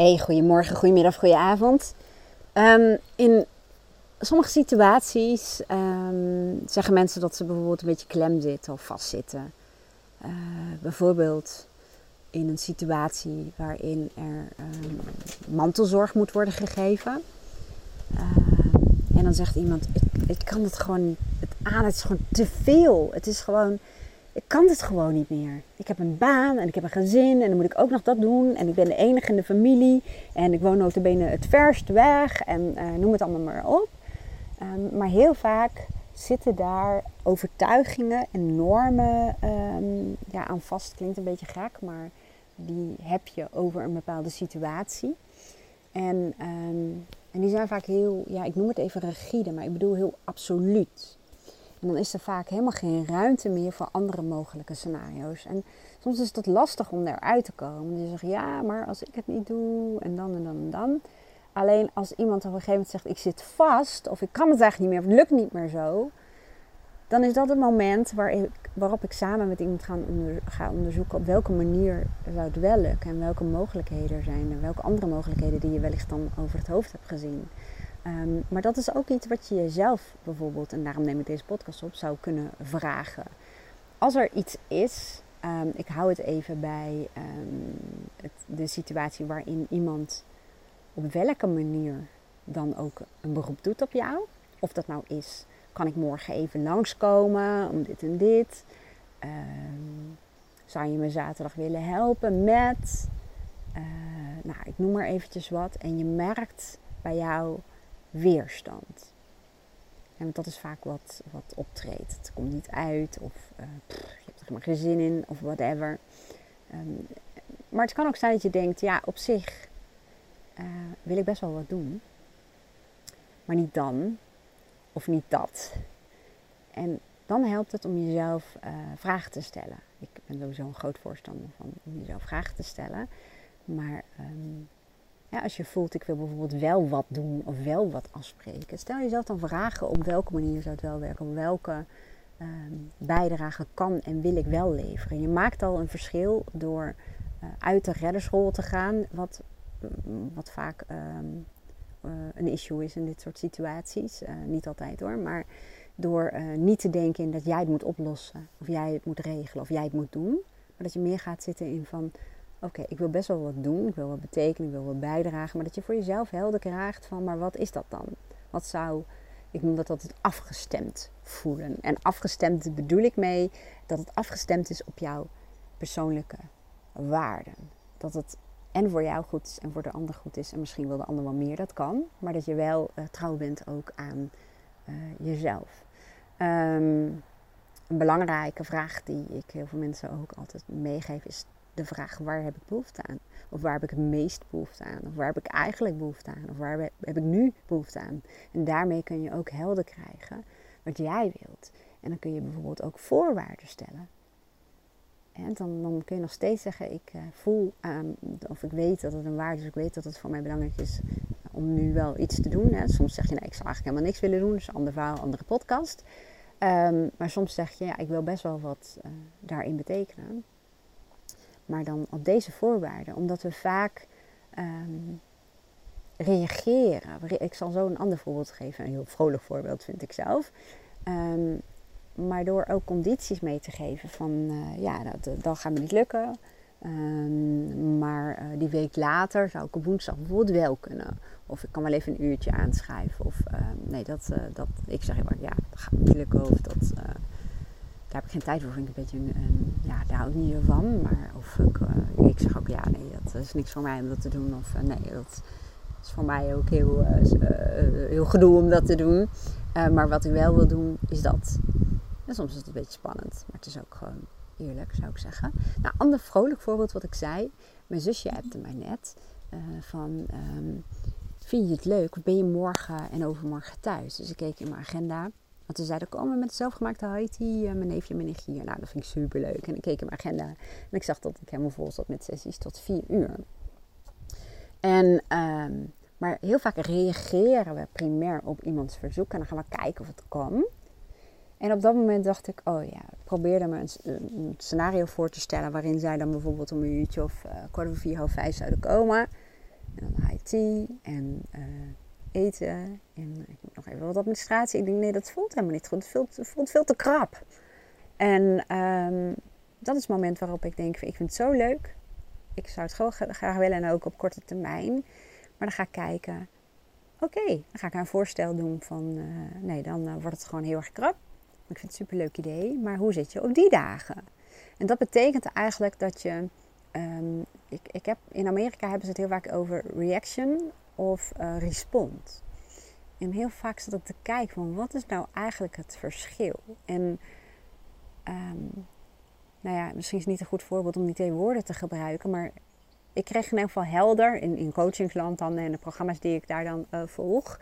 Hey, goedemorgen, goedemiddag, goedenavond. Um, in sommige situaties um, zeggen mensen dat ze bijvoorbeeld een beetje klem zitten of vastzitten. Uh, bijvoorbeeld in een situatie waarin er um, mantelzorg moet worden gegeven. en dan zegt iemand, ik, ik kan het gewoon het aan, het is gewoon te veel. Het is gewoon, ik kan dit gewoon niet meer. Ik heb een baan en ik heb een gezin en dan moet ik ook nog dat doen. En ik ben de enige in de familie en ik woon notabene het verst weg en uh, noem het allemaal maar op. Um, maar heel vaak zitten daar overtuigingen en normen um, ja, aan vast. Klinkt een beetje gek, maar die heb je over een bepaalde situatie. En, um, en die zijn vaak heel, ja, ik noem het even rigide, maar ik bedoel heel absoluut. Dan is er vaak helemaal geen ruimte meer voor andere mogelijke scenario's. En soms is het lastig om eruit te komen. Je zegt ja, maar als ik het niet doe en dan en dan en dan. Alleen als iemand op een gegeven moment zegt ik zit vast of ik kan het eigenlijk niet meer of het lukt niet meer zo. Dan is dat het moment waar ik, waarop ik samen met iemand ga onderzoeken op welke manier zou het wel lukken. En welke mogelijkheden er zijn. En welke andere mogelijkheden die je wellicht dan over het hoofd hebt gezien. Um, maar dat is ook iets wat je jezelf bijvoorbeeld, en daarom neem ik deze podcast op, zou kunnen vragen. Als er iets is, um, ik hou het even bij het, de situatie waarin iemand op welke manier dan ook een beroep doet op jou. Of dat nou is, kan ik morgen even langskomen om dit en dit? zou je me zaterdag willen helpen met? Uh, nou, ik noem maar eventjes wat. En je merkt bij jou weerstand. En dat is vaak wat, wat optreedt. Het komt niet uit of pff, je hebt er maar geen zin in of whatever. Um, maar het kan ook zijn dat je denkt, ja, op zich uh, wil ik best wel wat doen. Maar niet dan of niet dat. En dan helpt het om jezelf uh, vragen te stellen. Ik ben sowieso een groot voorstander van om jezelf vragen te stellen. Maar um, ja, als je voelt, ik wil bijvoorbeeld wel wat doen of wel wat afspreken. Stel jezelf dan vragen op welke manier zou het wel werken. Op welke um, bijdrage kan en wil ik wel leveren. Je maakt al een verschil door uh, uit de reddersrol te gaan. Wat, wat vaak um, uh, een issue is in dit soort situaties. Uh, niet altijd hoor, maar door niet te denken in dat jij het moet oplossen. Of jij het moet regelen of jij het moet doen. Maar dat je meer gaat zitten in van oké, ik wil best wel wat doen, ik wil wat betekenen, ik wil wat bijdragen, maar dat je voor jezelf helder krijgt van, maar wat is dat dan? Wat zou, ik noem dat altijd afgestemd voelen. En afgestemd bedoel ik mee dat het afgestemd is op jouw persoonlijke waarden. Dat het en voor jou goed is en voor de ander goed is. En misschien wil de ander wel meer, dat kan. Maar dat je wel uh, trouw bent ook aan uh, jezelf. Um, een belangrijke vraag die ik heel veel mensen ook altijd meegeef is de vraag waar heb ik behoefte aan? Of waar heb ik het meest behoefte aan? Of waar heb ik eigenlijk behoefte aan? Of waar heb ik nu behoefte aan? En daarmee kun je ook helder krijgen wat jij wilt. En dan kun je bijvoorbeeld ook voorwaarden stellen. En dan, dan kun je nog steeds zeggen, ik uh, voel aan, of ik weet dat het een waarde is, ik weet dat het voor mij belangrijk is om nu wel iets te doen. Hè. Soms zeg je, nee, ik zou eigenlijk helemaal niks willen doen, dus een ander verhaal, andere podcast. Um, maar soms zeg je, ja, ik wil best wel wat uh, daarin betekenen maar dan op deze voorwaarden. Omdat we vaak um, reageren. Ik zal zo een ander voorbeeld geven, een heel vrolijk voorbeeld vind ik zelf. Um, maar door ook condities mee te geven van uh, ja, dat, dat gaat me niet lukken. Um, maar uh, die week later zou ik op woensdag bijvoorbeeld wel kunnen. Of ik kan wel even een uurtje aanschrijven. Of nee, dat, uh, dat, ik zeg maar ja, dat gaat me niet lukken. Of dat, daar heb ik geen tijd voor. Vind ik een beetje een, ja, daar hou ik niet van. Maar of ik, uh, ik zeg ook ja, nee, dat is niks voor mij om dat te doen. Of uh, nee, dat is voor mij ook heel, uh, heel gedoe om dat te doen. maar wat ik wel wil doen, is dat. En soms is het een beetje spannend, maar het is ook gewoon eerlijk, zou ik zeggen. Nou, ander vrolijk voorbeeld wat ik zei. Mijn zusje appte mij net van... Um, vind je het leuk? Ben je morgen en overmorgen thuis? Dus ik keek in mijn agenda. Want ze zeiden, komen met zelfgemaakte Haiti, uh, mijn neefje mijn nichtje hier. Nou, dat vind ik super leuk. En ik keek in mijn agenda en ik zag dat ik helemaal vol zat met sessies tot vier uur. En, um, maar heel vaak reageren we primair op iemands verzoek en dan gaan we kijken of het kan. En op dat moment dacht ik, oh ja, ik probeerde me een, scenario voor te stellen waarin zij dan bijvoorbeeld om een uurtje of uh, kwart over vier, half vijf zouden komen. En dan tea en uh, eten. En ik nog even wat administratie. Ik denk, nee, dat voelt helemaal niet goed. Het voelt, voelt veel te krap. En um, dat is het moment waarop ik denk, ik vind het zo leuk. Ik zou het gewoon graag willen en ook op korte termijn. Maar dan ga ik kijken, oké, dan ga ik een voorstel doen van, uh, nee, dan uh, wordt het gewoon heel erg krap. Ik vind het een superleuk idee, maar hoe zit je op die dagen? En dat betekent eigenlijk dat je, um, ik, ik heb, in Amerika hebben ze het heel vaak over reaction of uh, respond. En heel vaak zit ik te kijken van wat is nou eigenlijk het verschil? En um, nou ja, misschien is het niet een goed voorbeeld om die twee woorden te gebruiken, maar ik kreeg in ieder geval helder in, in coachingsland dan en de programma's die ik daar dan uh, volg,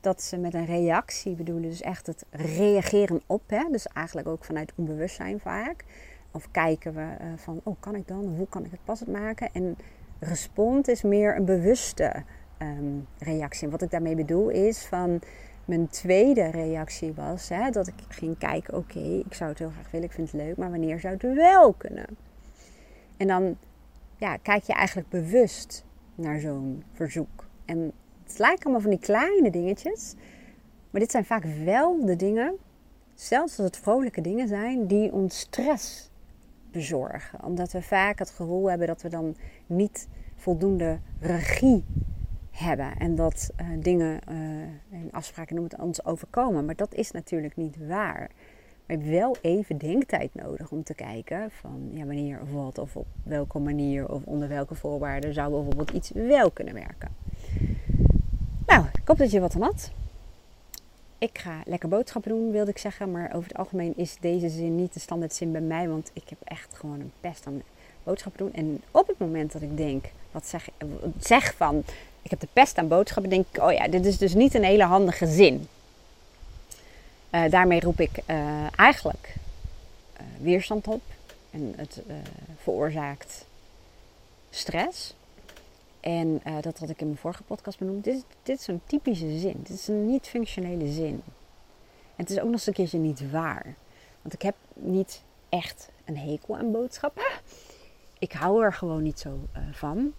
dat ze met een reactie bedoelen, dus echt het reageren op, hè? dus eigenlijk ook vanuit onbewustzijn vaak. Of kijken we uh, van, oh kan ik dan, hoe kan ik het passend maken? En respond is meer een bewuste um, reactie. En wat ik daarmee bedoel is van, mijn tweede reactie was hè, dat ik ging kijken: oké, ik zou het heel graag willen, ik vind het leuk, maar wanneer zou het wel kunnen? En dan ja, kijk je eigenlijk bewust naar zo'n verzoek. En het lijkt allemaal van die kleine dingetjes, maar dit zijn vaak wel de dingen, zelfs als het vrolijke dingen zijn, die ons stress bezorgen. Omdat we vaak het gevoel hebben dat we dan niet voldoende regie hebben. En dat uh, dingen uh, en afspraken moeten ons overkomen. Maar dat is natuurlijk niet waar. We hebben wel even denktijd nodig om te kijken van ja, wanneer of wat of op welke manier of onder welke voorwaarden zou bijvoorbeeld iets wel kunnen werken. Nou, ik hoop dat je wat aan had. Ik ga lekker boodschappen doen, wilde ik zeggen. Maar over het algemeen is deze zin niet de standaard zin bij mij. Want ik heb echt gewoon een pest aan boodschappen doen. En op het moment dat ik denk, wat zeg, zeg van ik heb de pest aan boodschappen, denk ik, oh ja, dit is dus niet een hele handige zin. Uh, daarmee roep ik uh, eigenlijk uh, weerstand op en het veroorzaakt stress. En dat had ik in mijn vorige podcast benoemd. Dit, dit is zo'n typische zin. Dit is een niet-functionele zin. En het is ook nog eens een keertje niet waar. Want ik heb niet echt een hekel aan boodschappen. Ik hou er gewoon niet zo van.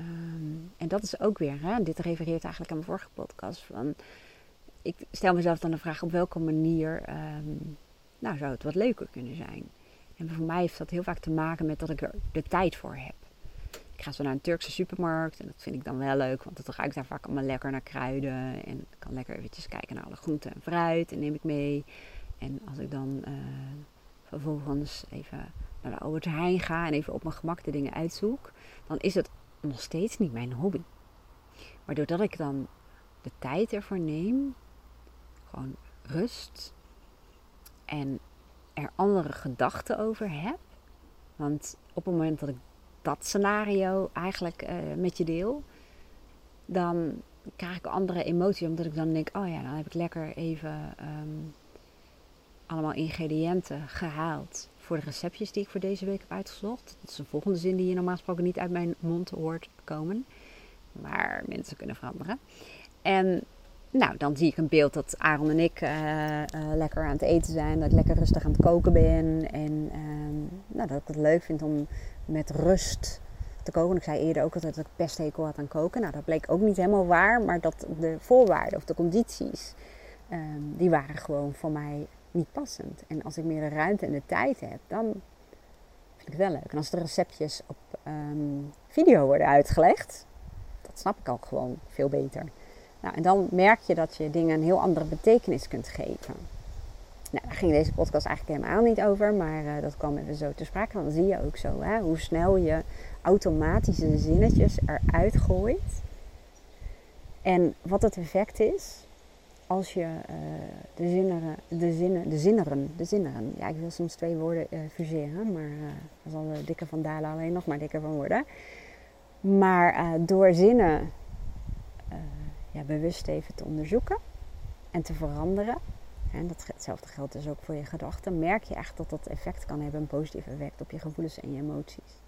Um, en dat is ook weer, hè, dit refereert eigenlijk aan mijn vorige podcast. Van, ik stel mezelf dan de vraag op welke manier um, nou, zou het wat leuker kunnen zijn. En voor mij heeft dat heel vaak te maken met dat ik er de tijd voor heb. Ik ga zo naar een Turkse supermarkt en dat vind ik dan wel leuk, want het ruikt daar vaak allemaal lekker naar kruiden. En ik kan lekker eventjes kijken naar alle groenten en fruit en neem ik mee. En als ik dan uh, vervolgens even naar de Albert Heijn ga en even op mijn gemak de dingen uitzoek, dan is het nog steeds niet mijn hobby. Maar doordat ik dan de tijd ervoor neem, gewoon rust en er andere gedachten over heb. Want op het moment dat ik dat scenario eigenlijk uh, met je deel, dan krijg ik andere emoties. Omdat ik dan denk, oh ja, dan heb ik lekker even um, allemaal ingrediënten gehaald voor de receptjes die ik voor deze week heb uitgezocht. Dat is een volgende zin die je normaal gesproken niet uit mijn mond hoort komen. Maar mensen kunnen veranderen. En nou, dan zie ik een beeld dat Aaron en ik uh, uh, lekker aan het eten zijn. Dat ik lekker rustig aan het koken ben. En uh, nou, dat ik het leuk vind om met rust te koken. Ik zei eerder ook altijd dat ik pesthekel had aan koken. Nou, dat bleek ook niet helemaal waar. Maar dat de voorwaarden of de condities, ehm, die waren gewoon voor mij niet passend. En als ik meer de ruimte en de tijd heb, dan vind ik het wel leuk. En als de receptjes op um, video worden uitgelegd, dat snap ik ook gewoon veel beter. Nou, en dan merk je dat je dingen een heel andere betekenis kunt geven. Nou, daar ging deze podcast eigenlijk helemaal niet over, maar uh, dat kwam even zo te sprake. Dan zie je ook zo hè, hoe snel je automatische zinnetjes eruit gooit. En wat het effect is, als je uh, de, zinneren, de, zinnen, de zinneren, de ja ik wil soms twee woorden uh, fuseren, maar uh, dat zal de dikker van Dalen alleen nog maar dikker van worden. Maar door zinnen ja, bewust even te onderzoeken en te veranderen, en dat, hetzelfde geldt dus ook voor je gedachten, merk je echt dat dat effect kan hebben, een positief effect op je gevoelens en je emoties.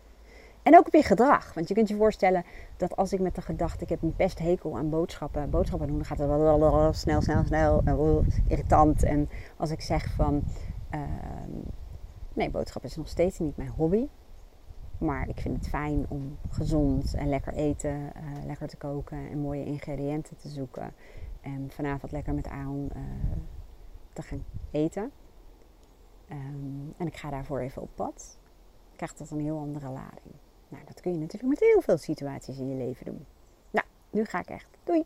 En ook op je gedrag. Want je kunt je voorstellen dat als ik met de gedachte, ik heb een best hekel aan boodschappen, boodschappen doen, dan gaat het wel snel, snel, snel, en irritant. En als ik zeg van, uh, nee, boodschappen is nog steeds niet mijn hobby. Maar ik vind het fijn om gezond en lekker eten, uh, lekker te koken en mooie ingrediënten te zoeken. En vanavond lekker met Aaron uh, te gaan eten. Um, en ik ga daarvoor even op pad. Krijgt dat een heel andere lading. Nou, dat kun je natuurlijk met heel veel situaties in je leven doen. Nou, nu ga ik echt. Doei!